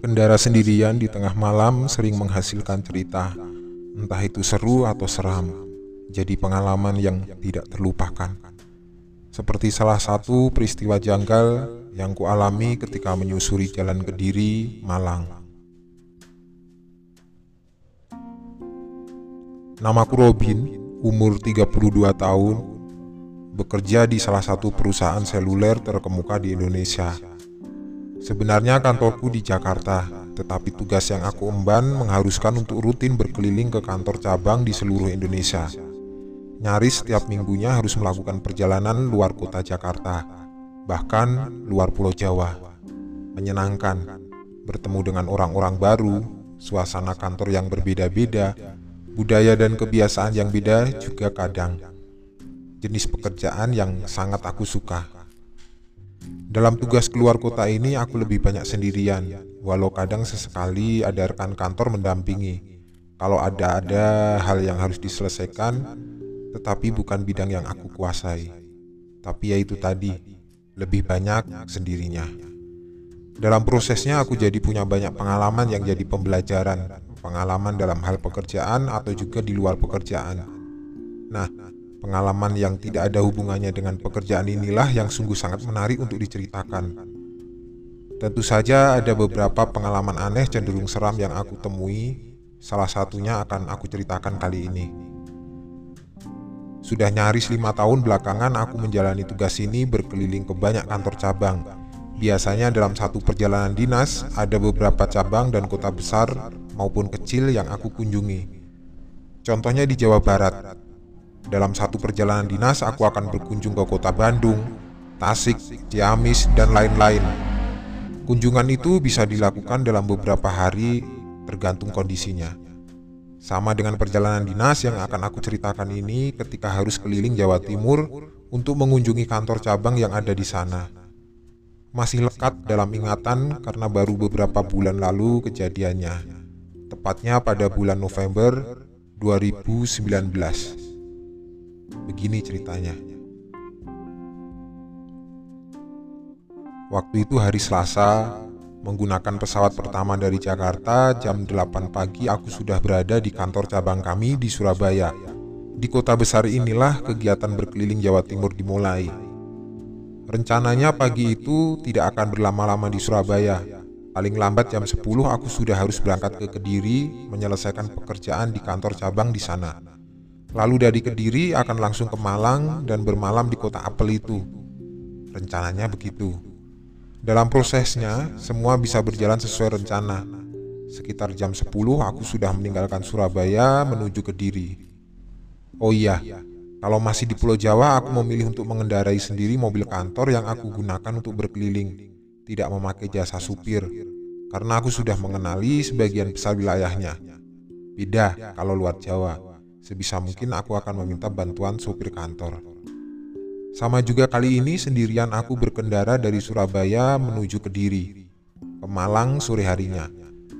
Berkendara sendirian di tengah malam sering menghasilkan cerita, entah itu seru atau seram, jadi pengalaman yang tidak terlupakan. Seperti salah satu peristiwa janggal yang kualami ketika menyusuri jalan Kediri, Malang. Namaku Robin, umur 32 tahun, bekerja di salah satu perusahaan seluler terkemuka di Indonesia. Sebenarnya kantorku di Jakarta, tetapi tugas yang aku emban mengharuskan untuk rutin berkeliling ke kantor cabang di seluruh Indonesia. Nyaris setiap minggunya harus melakukan perjalanan luar kota Jakarta, bahkan luar Pulau Jawa. Menyenangkan, bertemu dengan orang-orang baru, suasana kantor yang berbeda-beda, budaya dan kebiasaan yang beda juga kadang. Jenis pekerjaan yang sangat aku suka. Dalam tugas keluar kota ini aku lebih banyak sendirian, walau kadang sesekali ada rekan kantor mendampingi. Kalau ada-ada hal yang harus diselesaikan, tetapi bukan bidang yang aku kuasai. Tapi ya itu tadi, lebih banyak sendirinya. Dalam prosesnya aku jadi punya banyak pengalaman yang jadi pembelajaran, pengalaman dalam hal pekerjaan atau juga di luar pekerjaan. Nah, Pengalaman yang tidak ada hubungannya dengan pekerjaan inilah yang sungguh sangat menarik untuk diceritakan. Tentu saja ada beberapa pengalaman aneh cenderung seram yang aku temui, salah satunya akan aku ceritakan kali ini. Sudah nyaris lima tahun belakangan aku menjalani tugas ini berkeliling ke banyak kantor cabang. Biasanya dalam satu perjalanan dinas ada beberapa cabang dan kota besar maupun kecil yang aku kunjungi. Contohnya di Jawa Barat, dalam satu perjalanan dinas, aku akan berkunjung ke kota Bandung, Tasik, Ciamis, dan lain-lain. Kunjungan itu bisa dilakukan dalam beberapa hari, tergantung kondisinya. Sama dengan perjalanan dinas yang akan aku ceritakan ini ketika harus keliling Jawa Timur untuk mengunjungi kantor cabang yang ada di sana. Masih lekat dalam ingatan karena baru beberapa bulan lalu kejadiannya. Tepatnya pada bulan November 2019. Begini ceritanya. Waktu itu hari Selasa, menggunakan pesawat pertama dari Jakarta jam 8 pagi aku sudah berada di kantor cabang kami di Surabaya. Di kota besar inilah kegiatan berkeliling Jawa Timur dimulai. Rencananya pagi itu tidak akan berlama-lama di Surabaya. Paling lambat jam 10 aku sudah harus berangkat ke Kediri menyelesaikan pekerjaan di kantor cabang di sana. Lalu dari Kediri akan langsung ke Malang dan bermalam di kota apel itu. Rencananya begitu. Dalam prosesnya, semua bisa berjalan sesuai rencana. Sekitar jam 10 aku sudah meninggalkan Surabaya menuju Kediri. Oh iya, kalau masih di Pulau Jawa aku memilih untuk mengendarai sendiri mobil kantor yang aku gunakan untuk berkeliling, tidak memakai jasa supir, karena aku sudah mengenali sebagian besar wilayahnya. Beda kalau luar Jawa. Sebisa mungkin aku akan meminta bantuan supir kantor. Sama juga kali ini sendirian aku berkendara dari Surabaya menuju Kediri, ke Malang sore harinya.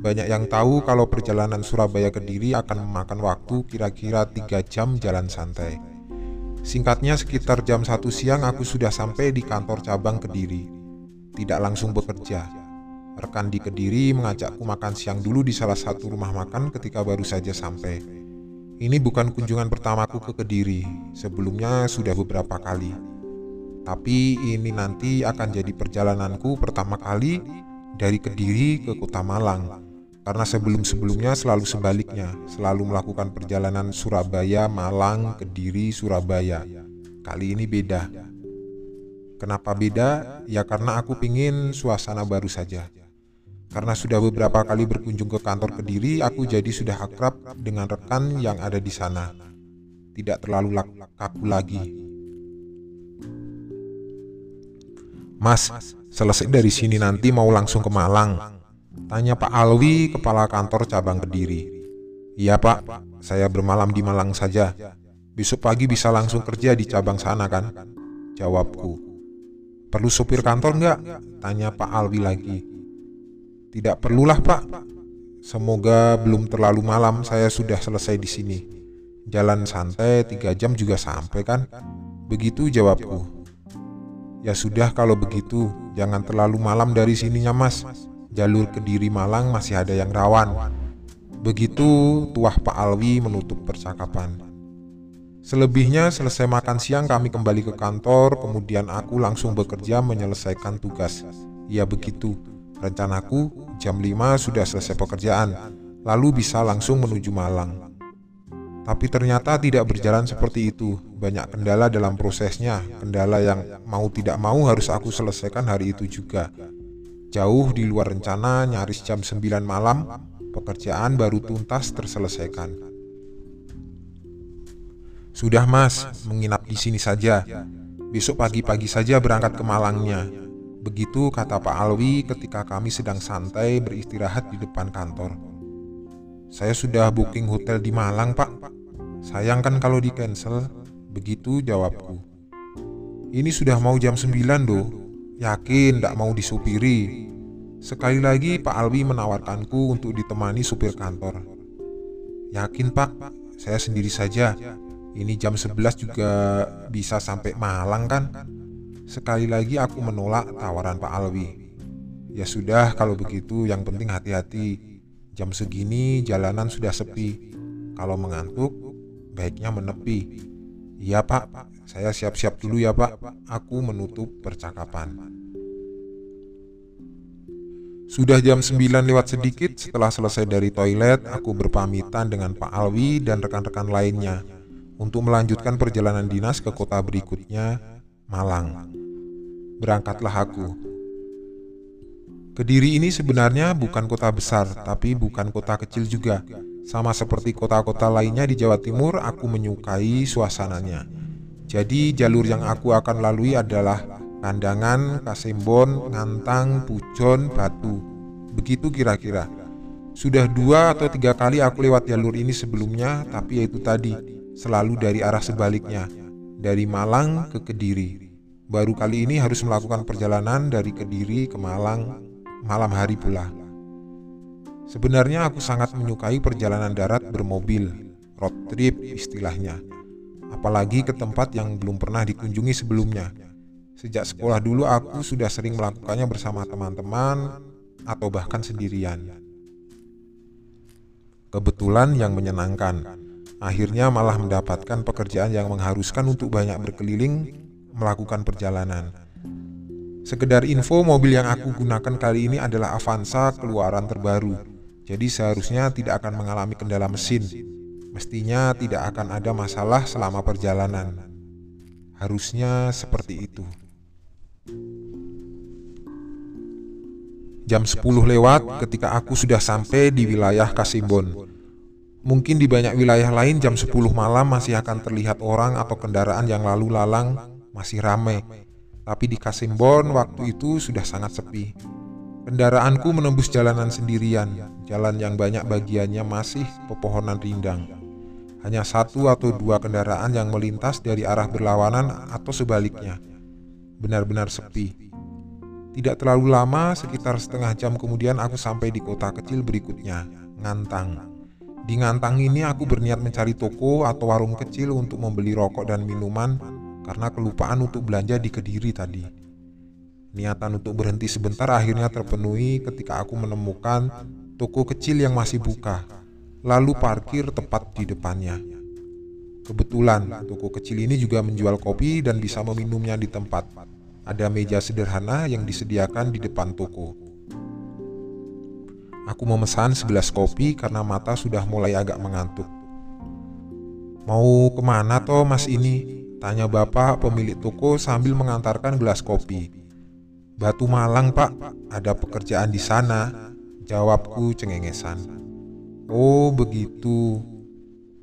Banyak yang tahu kalau perjalanan Surabaya Kediri akan memakan waktu kira-kira 3 jam jalan santai. Singkatnya sekitar jam 1 siang aku sudah sampai di kantor cabang Kediri. Tidak langsung bekerja. Rekan di Kediri mengajakku makan siang dulu di salah satu rumah makan ketika baru saja sampai. Ini bukan kunjungan pertamaku ke Kediri, sebelumnya sudah beberapa kali. Tapi ini nanti akan jadi perjalananku pertama kali dari Kediri ke Kota Malang. Karena sebelum-sebelumnya selalu sebaliknya, selalu melakukan perjalanan Surabaya, Malang, Kediri, Surabaya. Kali ini beda. Kenapa beda? Ya karena aku pingin suasana baru saja. Karena sudah beberapa kali berkunjung ke kantor Kediri, aku jadi sudah akrab dengan rekan yang ada di sana. Tidak terlalu kaku lagi. Mas, selesai dari sini nanti mau langsung ke Malang. Tanya Pak Alwi, kepala kantor cabang Kediri. Iya pak, saya bermalam di Malang saja. Besok pagi bisa langsung kerja di cabang sana kan? Jawabku. Perlu supir kantor nggak? Tanya Pak Alwi lagi. Tidak perlulah, Pak. Semoga belum terlalu malam saya sudah selesai di sini. Jalan santai tiga jam juga sampai kan? Begitu jawabku. Ya sudah kalau begitu, jangan terlalu malam dari sininya mas. jalur Kediri Malang masih ada yang rawan. Begitu tuah Pak Alwi menutup percakapan. Selebihnya selesai makan siang kami kembali ke kantor, kemudian aku langsung bekerja menyelesaikan tugas. Ya begitu, rencanaku jam 5 sudah selesai pekerjaan, lalu bisa langsung menuju Malang. Tapi ternyata tidak berjalan seperti itu. Banyak kendala dalam prosesnya, kendala yang mau tidak mau harus aku selesaikan hari itu juga. Jauh di luar rencana, nyaris jam 9 malam, pekerjaan baru tuntas terselesaikan. Sudah mas, menginap di sini saja. Besok pagi-pagi saja berangkat ke Malangnya. Begitu kata Pak Alwi ketika kami sedang santai beristirahat di depan kantor. Saya sudah booking hotel di Malang, Pak. Sayang kan kalau di cancel, begitu jawabku. Ini sudah mau jam 9 doh, yakin tidak mau disupiri. Sekali lagi Pak Alwi menawarkanku untuk ditemani supir kantor. Yakin pak, saya sendiri saja. Ini jam 11 juga bisa sampai Malang kan? Sekali lagi aku menolak tawaran Pak Alwi. Ya sudah kalau begitu yang penting hati-hati. Jam segini jalanan sudah sepi. Kalau mengantuk baiknya menepi. Iya pak, saya siap-siap dulu ya pak. Aku menutup percakapan. Sudah jam 9 lewat sedikit setelah selesai dari toilet, aku berpamitan dengan Pak Alwi dan rekan-rekan lainnya untuk melanjutkan perjalanan dinas ke kota berikutnya, Malang. Berangkatlah aku. Kediri ini sebenarnya bukan kota besar, tapi bukan kota kecil juga. Sama seperti kota-kota lainnya di Jawa Timur, aku menyukai suasananya. Jadi jalur yang aku akan lalui adalah Kandangan, Kasembon, Ngantang, Pujon, Batu. Begitu kira-kira. Sudah dua atau tiga kali aku lewat jalur ini sebelumnya, tapi yaitu tadi, selalu dari arah sebaliknya, dari Malang ke Kediri. Baru kali ini harus melakukan perjalanan dari Kediri ke Malang malam hari pula. Sebenarnya aku sangat menyukai perjalanan darat bermobil, road trip istilahnya. Apalagi ke tempat yang belum pernah dikunjungi sebelumnya. Sejak sekolah dulu aku sudah sering melakukannya bersama teman-teman atau bahkan sendirian. Kebetulan yang menyenangkan, akhirnya malah mendapatkan pekerjaan yang mengharuskan untuk banyak berkeliling melakukan perjalanan. Sekedar info, mobil yang aku gunakan kali ini adalah Avanza keluaran terbaru jadi seharusnya tidak akan mengalami kendala mesin. Mestinya tidak akan ada masalah selama perjalanan. Harusnya seperti itu. Jam 10 lewat ketika aku sudah sampai di wilayah Kasimbon. Mungkin di banyak wilayah lain jam 10 malam masih akan terlihat orang atau kendaraan yang lalu lalang masih ramai. Tapi di Kasimbon waktu itu sudah sangat sepi. Kendaraanku menembus jalanan sendirian, jalan yang banyak bagiannya masih pepohonan rindang. Hanya satu atau dua kendaraan yang melintas dari arah berlawanan atau sebaliknya. Benar-benar sepi. Tidak terlalu lama, sekitar setengah jam kemudian aku sampai di kota kecil berikutnya, Ngantang. Di Ngantang ini aku berniat mencari toko atau warung kecil untuk membeli rokok dan minuman karena kelupaan untuk belanja di Kediri tadi. Niatan untuk berhenti sebentar akhirnya terpenuhi ketika aku menemukan toko kecil yang masih buka, lalu parkir tepat di depannya. Kebetulan, toko kecil ini juga menjual kopi dan bisa meminumnya di tempat. Ada meja sederhana yang disediakan di depan toko. Aku memesan 11 kopi karena mata sudah mulai agak mengantuk. Mau ke mana toh mas ini? Tanya bapak pemilik toko sambil mengantarkan gelas kopi. Batu Malang pak, ada pekerjaan di sana. Jawabku cengengesan. Oh begitu.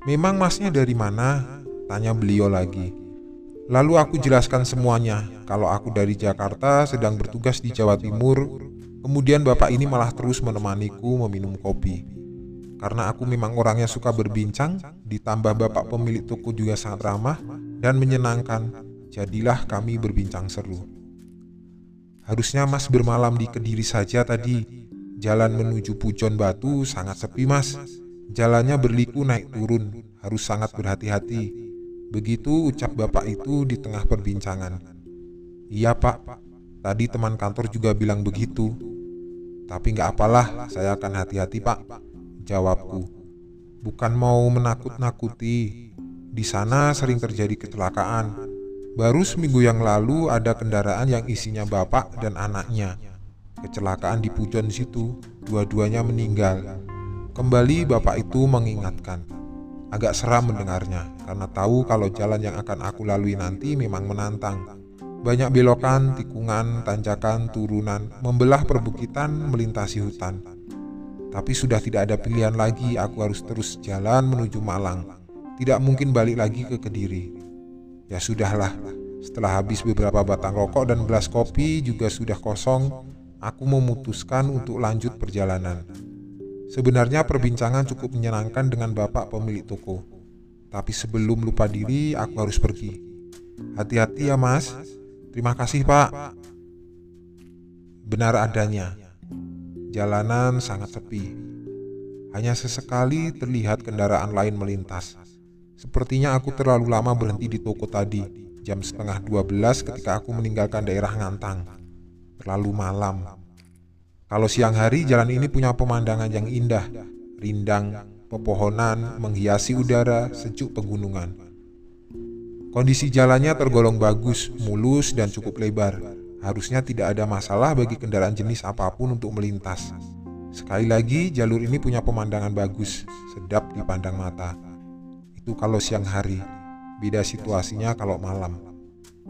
Memang masnya dari mana? Tanya beliau lagi. Lalu aku jelaskan semuanya. Kalau aku dari Jakarta sedang bertugas di Jawa Timur. Kemudian bapak ini malah terus menemaniku meminum kopi. Karena aku memang orangnya suka berbincang, ditambah bapak pemilik toko juga sangat ramah dan menyenangkan, jadilah kami berbincang seru. Harusnya mas bermalam di Kediri saja tadi. Jalan menuju Pujon Batu sangat sepi mas. Jalannya berliku naik turun, harus sangat berhati-hati. Begitu ucap bapak itu di tengah perbincangan. Iya pak, tadi teman kantor juga bilang begitu. Tapi nggak apalah, saya akan hati-hati pak, jawabku. Bukan mau menakut-nakuti, di sana sering terjadi kecelakaan. Baru seminggu yang lalu ada kendaraan yang isinya bapak dan anaknya. Kecelakaan di Pujon situ, dua-duanya meninggal. Kembali bapak itu mengingatkan. Agak seram mendengarnya, karena tahu kalau jalan yang akan aku lalui nanti memang menantang. Banyak belokan, tikungan, tanjakan, turunan, membelah perbukitan, melintasi hutan. Tapi sudah tidak ada pilihan lagi, aku harus terus jalan menuju Malang tidak mungkin balik lagi ke Kediri. Ya sudahlah, setelah habis beberapa batang rokok dan gelas kopi juga sudah kosong, aku memutuskan untuk lanjut perjalanan. Sebenarnya perbincangan cukup menyenangkan dengan bapak pemilik toko. Tapi sebelum lupa diri, aku harus pergi. Hati-hati ya mas. Terima kasih pak. Benar adanya. Jalanan sangat sepi. Hanya sesekali terlihat kendaraan lain melintas. Sepertinya aku terlalu lama berhenti di toko tadi, jam setengah 12 ketika aku meninggalkan daerah Ngantang. Terlalu malam. Kalau siang hari jalan ini punya pemandangan yang indah, rindang, pepohonan, menghiasi udara, sejuk pegunungan. Kondisi jalannya tergolong bagus, mulus, dan cukup lebar. Harusnya tidak ada masalah bagi kendaraan jenis apa pun untuk melintas. Sekali lagi, jalur ini punya pemandangan bagus, sedap dipandang mata itu kalau siang hari, beda situasinya kalau malam.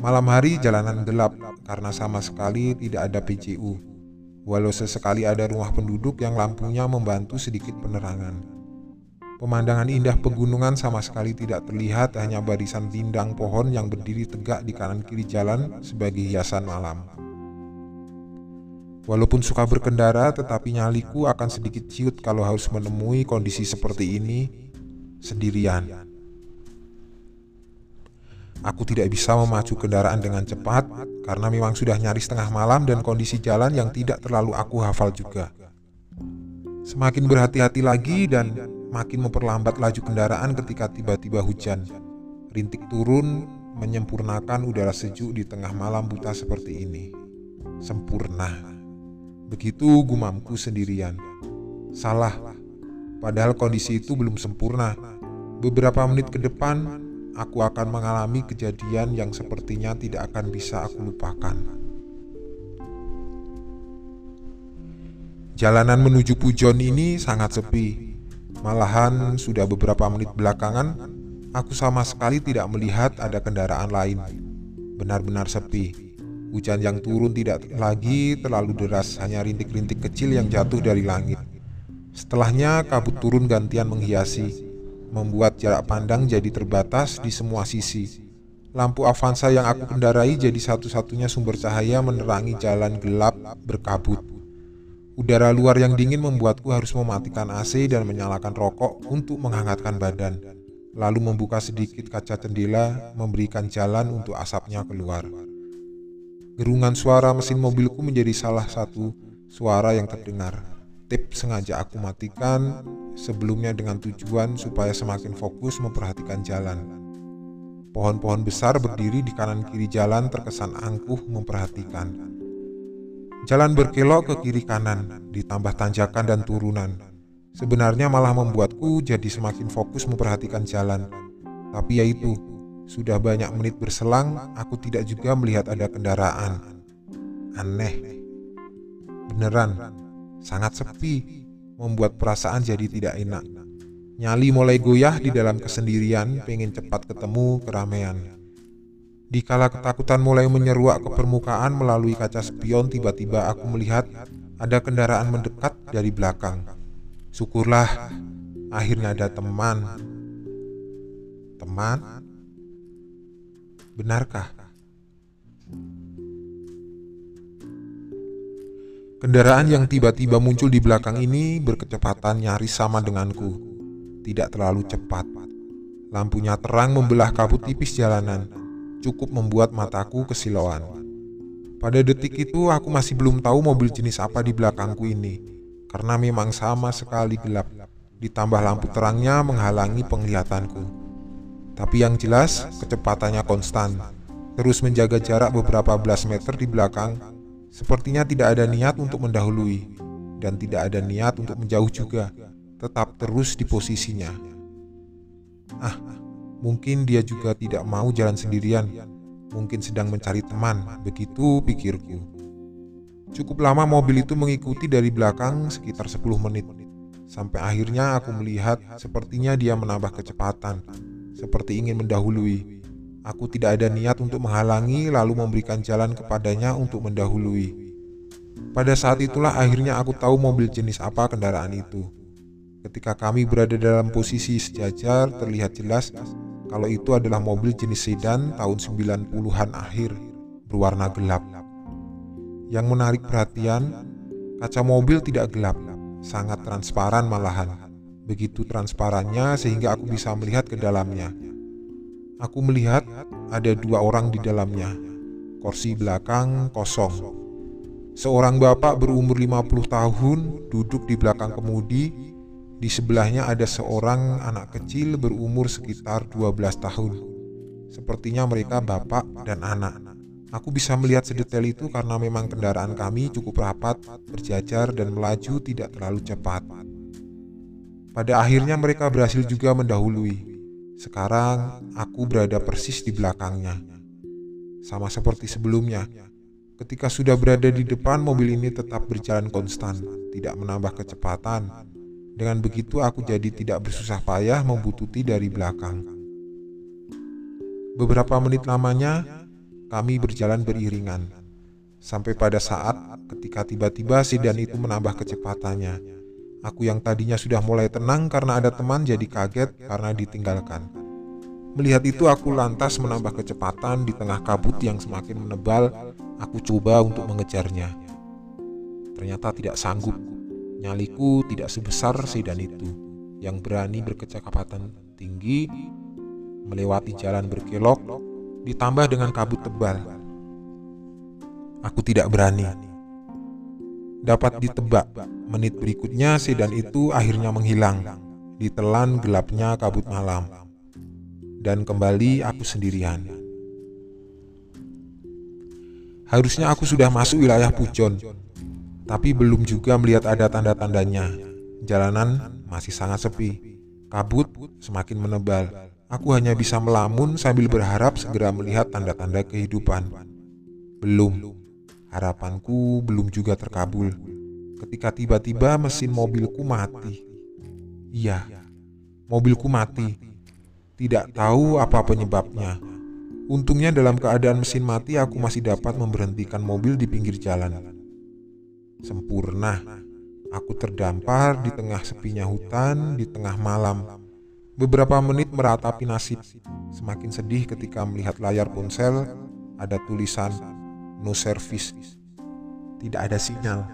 Malam hari jalanan gelap karena sama sekali tidak ada PCU. Walau sesekali ada rumah penduduk yang lampunya membantu sedikit penerangan. Pemandangan indah pegunungan sama sekali tidak terlihat, hanya barisan bindang pohon yang berdiri tegak di kanan kiri jalan sebagai hiasan malam. Walaupun suka berkendara, tetapi nyaliku akan sedikit ciut kalau harus menemui kondisi seperti ini sendirian. Aku tidak bisa memacu kendaraan dengan cepat karena memang sudah nyaris tengah malam dan kondisi jalan yang tidak terlalu aku hafal juga. Semakin berhati-hati lagi dan makin memperlambat laju kendaraan ketika tiba-tiba hujan. Rintik turun menyempurnakan udara sejuk di tengah malam buta seperti ini. Sempurna. Begitu gumamku sendirian. Salah. Padahal kondisi itu belum sempurna. Beberapa menit ke depan, aku akan mengalami kejadian yang sepertinya tidak akan bisa aku lupakan. Jalanan menuju Pujon ini sangat sepi. Malahan sudah beberapa menit belakangan, aku sama sekali tidak melihat ada kendaraan lain. Benar-benar sepi. Hujan yang turun tidak lagi terlalu deras, hanya rintik-rintik kecil yang jatuh dari langit. Setelahnya kabut turun gantian menghiasi membuat jarak pandang jadi terbatas di semua sisi. Lampu Avanza yang aku kendarai jadi satu-satunya sumber cahaya menerangi jalan gelap berkabut. Udara luar yang dingin membuatku harus mematikan AC dan menyalakan rokok untuk menghangatkan badan, lalu membuka sedikit kaca jendela, memberikan jalan untuk asapnya keluar. Gerungan suara mesin mobilku menjadi salah satu suara yang terdengar. Tip sengaja aku matikan sebelumnya dengan tujuan supaya semakin fokus memperhatikan jalan. Pohon-pohon besar berdiri di kanan kiri jalan terkesan angkuh memperhatikan. Jalan berkelok ke kiri kanan, ditambah tanjakan dan turunan. Sebenarnya malah membuatku jadi semakin fokus memperhatikan jalan. Tapi yaitu, sudah banyak menit berselang, aku tidak juga melihat ada kendaraan. Aneh. Beneran, sangat sepi, membuat perasaan jadi tidak enak. Nyali mulai goyah di dalam kesendirian, pengen cepat ketemu keramaian. Di kala ketakutan mulai menyeruak ke permukaan melalui kaca spion, tiba-tiba aku melihat ada kendaraan mendekat dari belakang. Syukurlah, akhirnya ada teman. Teman? Benarkah? Kendaraan yang tiba-tiba muncul di belakang ini berkecepatan nyaris sama denganku. Tidak terlalu cepat. Lampunya terang membelah kabut tipis jalanan, cukup membuat mataku kesilauan. Pada detik itu aku masih belum tahu mobil jenis apa di belakangku ini, karena memang sama sekali gelap, ditambah lampu terangnya menghalangi penglihatanku. Tapi yang jelas, kecepatannya konstan, terus menjaga jarak beberapa belas meter di belakang Sepertinya tidak ada niat untuk mendahului. dan tidak ada niat untuk menjauh juga, tetap terus di posisinya. Ah, mungkin dia juga tidak mau jalan sendirian, mungkin sedang mencari teman, begitu pikirku. Cukup lama mobil itu mengikuti dari belakang sekitar 10 menit. Sampai akhirnya aku melihat sepertinya dia menambah kecepatan, seperti ingin mendahului. Aku tidak ada niat untuk menghalangi lalu memberikan jalan kepadanya untuk mendahului. Pada saat itulah akhirnya aku tahu mobil jenis apa kendaraan itu. Ketika kami berada dalam posisi sejajar, terlihat jelas kalau itu adalah mobil jenis sedan tahun 90-an akhir, berwarna gelap. Yang menarik perhatian, kaca mobil tidak gelap, sangat transparan malahan. Begitu transparannya sehingga aku bisa melihat ke dalamnya. Aku melihat ada dua orang di dalamnya. Kursi belakang kosong. Seorang bapak berumur 50 tahun duduk di belakang kemudi. Di sebelahnya ada seorang anak kecil berumur sekitar 12 tahun. Sepertinya mereka bapak dan anak. Aku bisa melihat sedetail itu karena memang kendaraan kami cukup rapat, berjajar, dan melaju tidak terlalu cepat. Pada akhirnya mereka berhasil juga mendahului. Sekarang aku berada persis di belakangnya. Sama seperti sebelumnya, ketika sudah berada di depan mobil ini tetap berjalan konstan, tidak menambah kecepatan. Dengan begitu aku jadi tidak bersusah payah membututi dari belakang. Beberapa menit lamanya, kami berjalan beriringan, sampai pada saat ketika tiba-tiba sedan itu menambah kecepatannya. Aku yang tadinya sudah mulai tenang karena ada teman jadi kaget karena ditinggalkan. Melihat itu aku lantas menambah kecepatan di tengah kabut yang semakin menebal. Aku coba untuk mengejarnya. Ternyata tidak sanggup. Nyaliku tidak sebesar sedan itu yang berani berkecepatan tinggi melewati jalan berkelok ditambah dengan kabut tebal. Aku tidak berani. Dapat ditebak, menit berikutnya sedan itu akhirnya menghilang, ditelan gelapnya kabut malam. Dan kembali aku sendirian. Harusnya aku sudah masuk wilayah Pujon, tapi belum juga melihat ada tanda-tandanya. Jalanan masih sangat sepi, kabut semakin menebal, Aku hanya bisa melamun sambil berharap segera melihat tanda-tanda kehidupan. Belum, harapanku belum juga terkabul. Ketika tiba-tiba mesin mobilku mati. Iya, mobilku mati. Tidak tahu apa penyebabnya. Untungnya dalam keadaan mesin mati aku masih dapat memberhentikan mobil di pinggir jalan. Sempurna. Aku terdampar di tengah sepinya hutan di tengah malam Beberapa menit meratapi nasib, semakin sedih ketika melihat layar ponsel ada tulisan no service. Tidak ada sinyal.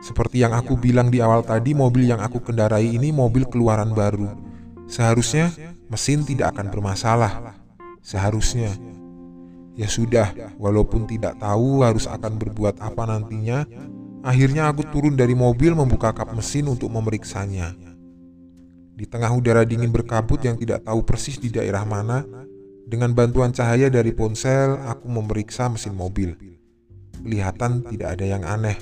Seperti yang aku bilang di awal tadi, mobil yang aku kendarai ini mobil keluaran baru. Seharusnya mesin tidak akan bermasalah. Seharusnya. Ya sudah, walaupun tidak tahu harus akan berbuat apa nantinya, Akhirnya aku turun dari mobil membuka kap mesin untuk memeriksanya. Di tengah udara dingin berkabut yang tidak tahu persis di daerah mana, dengan bantuan cahaya dari ponsel, aku memeriksa mesin mobil. Kelihatan tidak ada yang aneh,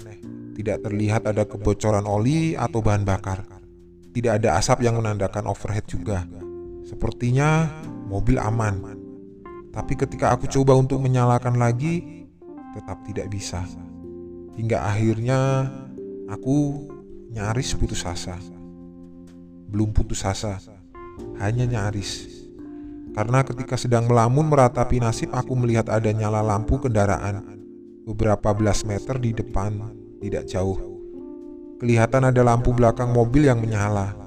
tidak terlihat ada kebocoran oli atau bahan bakar. Tidak ada asap yang menandakan overhead juga. Sepertinya mobil aman. Tapi ketika aku coba untuk menyalakan lagi, tetap tidak bisa. Hingga akhirnya aku nyaris putus asa. Belum putus asa, hanya nyaris. Karena ketika sedang melamun meratapi nasib aku melihat ada nyala lampu kendaraan beberapa belas meter di depan, tidak jauh. Kelihatan ada lampu belakang mobil yang menyala.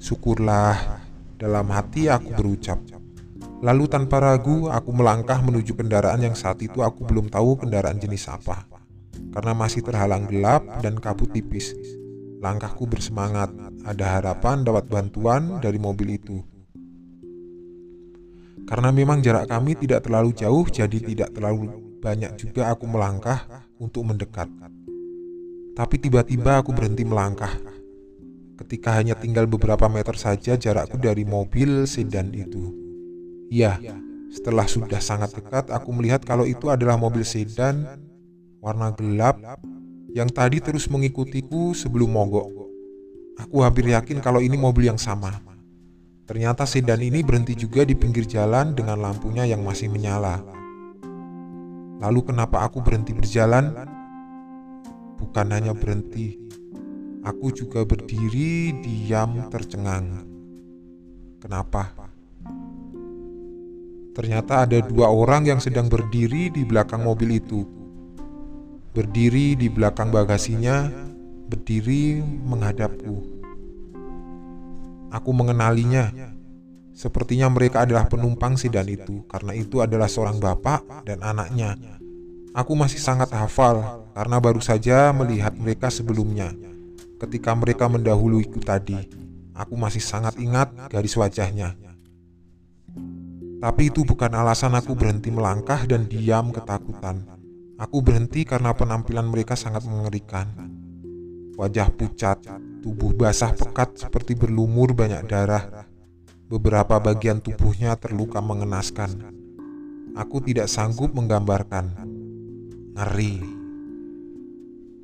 Syukurlah, dalam hati aku berucap. Lalu tanpa ragu aku melangkah menuju kendaraan yang saat itu aku belum tahu kendaraan jenis apa karena masih terhalang gelap dan kabut tipis. Langkahku bersemangat, ada harapan dapat bantuan dari mobil itu. Karena memang jarak kami tidak terlalu jauh, jadi tidak terlalu banyak juga aku melangkah untuk mendekat. Tapi tiba-tiba aku berhenti melangkah. Ketika hanya tinggal beberapa meter saja jarakku dari mobil sedan itu. Iya, setelah sudah sangat dekat, aku melihat kalau itu adalah mobil sedan warna gelap yang tadi terus mengikutiku sebelum mogok. Aku hampir yakin kalau ini mobil yang sama. Ternyata sedan ini berhenti juga di pinggir jalan dengan lampunya yang masih menyala. Lalu kenapa aku berhenti berjalan? Bukan hanya berhenti, aku juga berdiri diam tercengang. Kenapa? Ternyata ada dua orang yang sedang berdiri di belakang mobil itu. Berdiri di belakang bagasinya, berdiri menghadapku. Aku mengenalinya. Sepertinya mereka adalah penumpang sedan itu, karena itu adalah seorang bapak dan anaknya. Aku masih sangat hafal karena baru saja melihat mereka sebelumnya. Ketika mereka mendahuluiku tadi, aku masih sangat ingat garis wajahnya. Tapi itu bukan alasan aku berhenti melangkah dan diam ketakutan. Aku berhenti karena penampilan mereka sangat mengerikan. Wajah pucat, tubuh basah pekat seperti berlumur banyak darah, Beberapa bagian tubuhnya terluka mengenaskan. Aku tidak sanggup menggambarkan. Ngeri.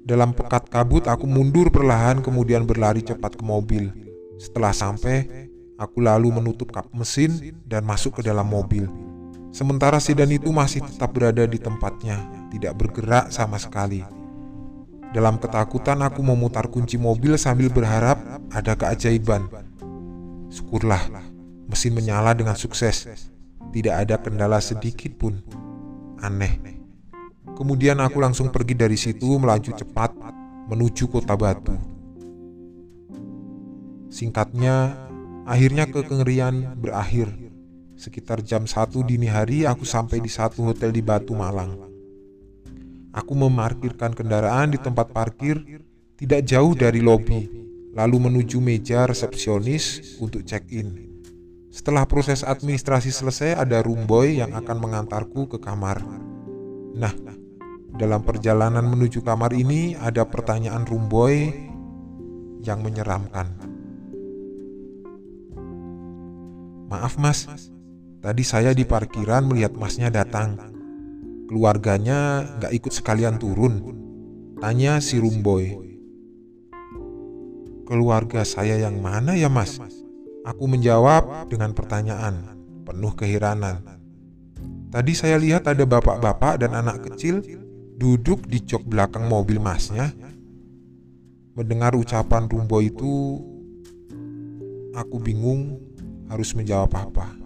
Dalam pekat kabut, aku mundur perlahan, kemudian berlari cepat ke mobil. Setelah sampai, aku lalu menutup kap mesin dan masuk ke dalam mobil. Sementara sedan itu masih tetap berada di tempatnya, tidak bergerak sama sekali. Dalam ketakutan, aku memutar kunci mobil sambil berharap ada keajaiban. Syukurlah, Mesin menyala dengan sukses. Tidak ada kendala sedikit pun. Aneh. Kemudian aku langsung pergi dari situ melaju cepat menuju kota Batu. Singkatnya, akhirnya kekengerian berakhir. Sekitar jam 1 dini hari aku sampai di satu hotel di Batu Malang. Aku memarkirkan kendaraan di tempat parkir tidak jauh dari lobi, lalu menuju meja resepsionis untuk check-in. Setelah proses administrasi selesai, ada rumboy yang akan mengantarku ke kamar. Nah, dalam perjalanan menuju kamar ini ada pertanyaan rumboy yang menyeramkan. Maaf mas, tadi saya di parkiran melihat masnya datang. Keluarganya nggak ikut sekalian turun. Tanya si rumboy. Keluarga saya yang mana ya mas? Aku menjawab dengan pertanyaan, penuh keheranan. Tadi saya lihat ada bapak-bapak dan anak kecil duduk di jok belakang mobil masnya. Mendengar ucapan Rumbo itu, aku bingung harus menjawab apa.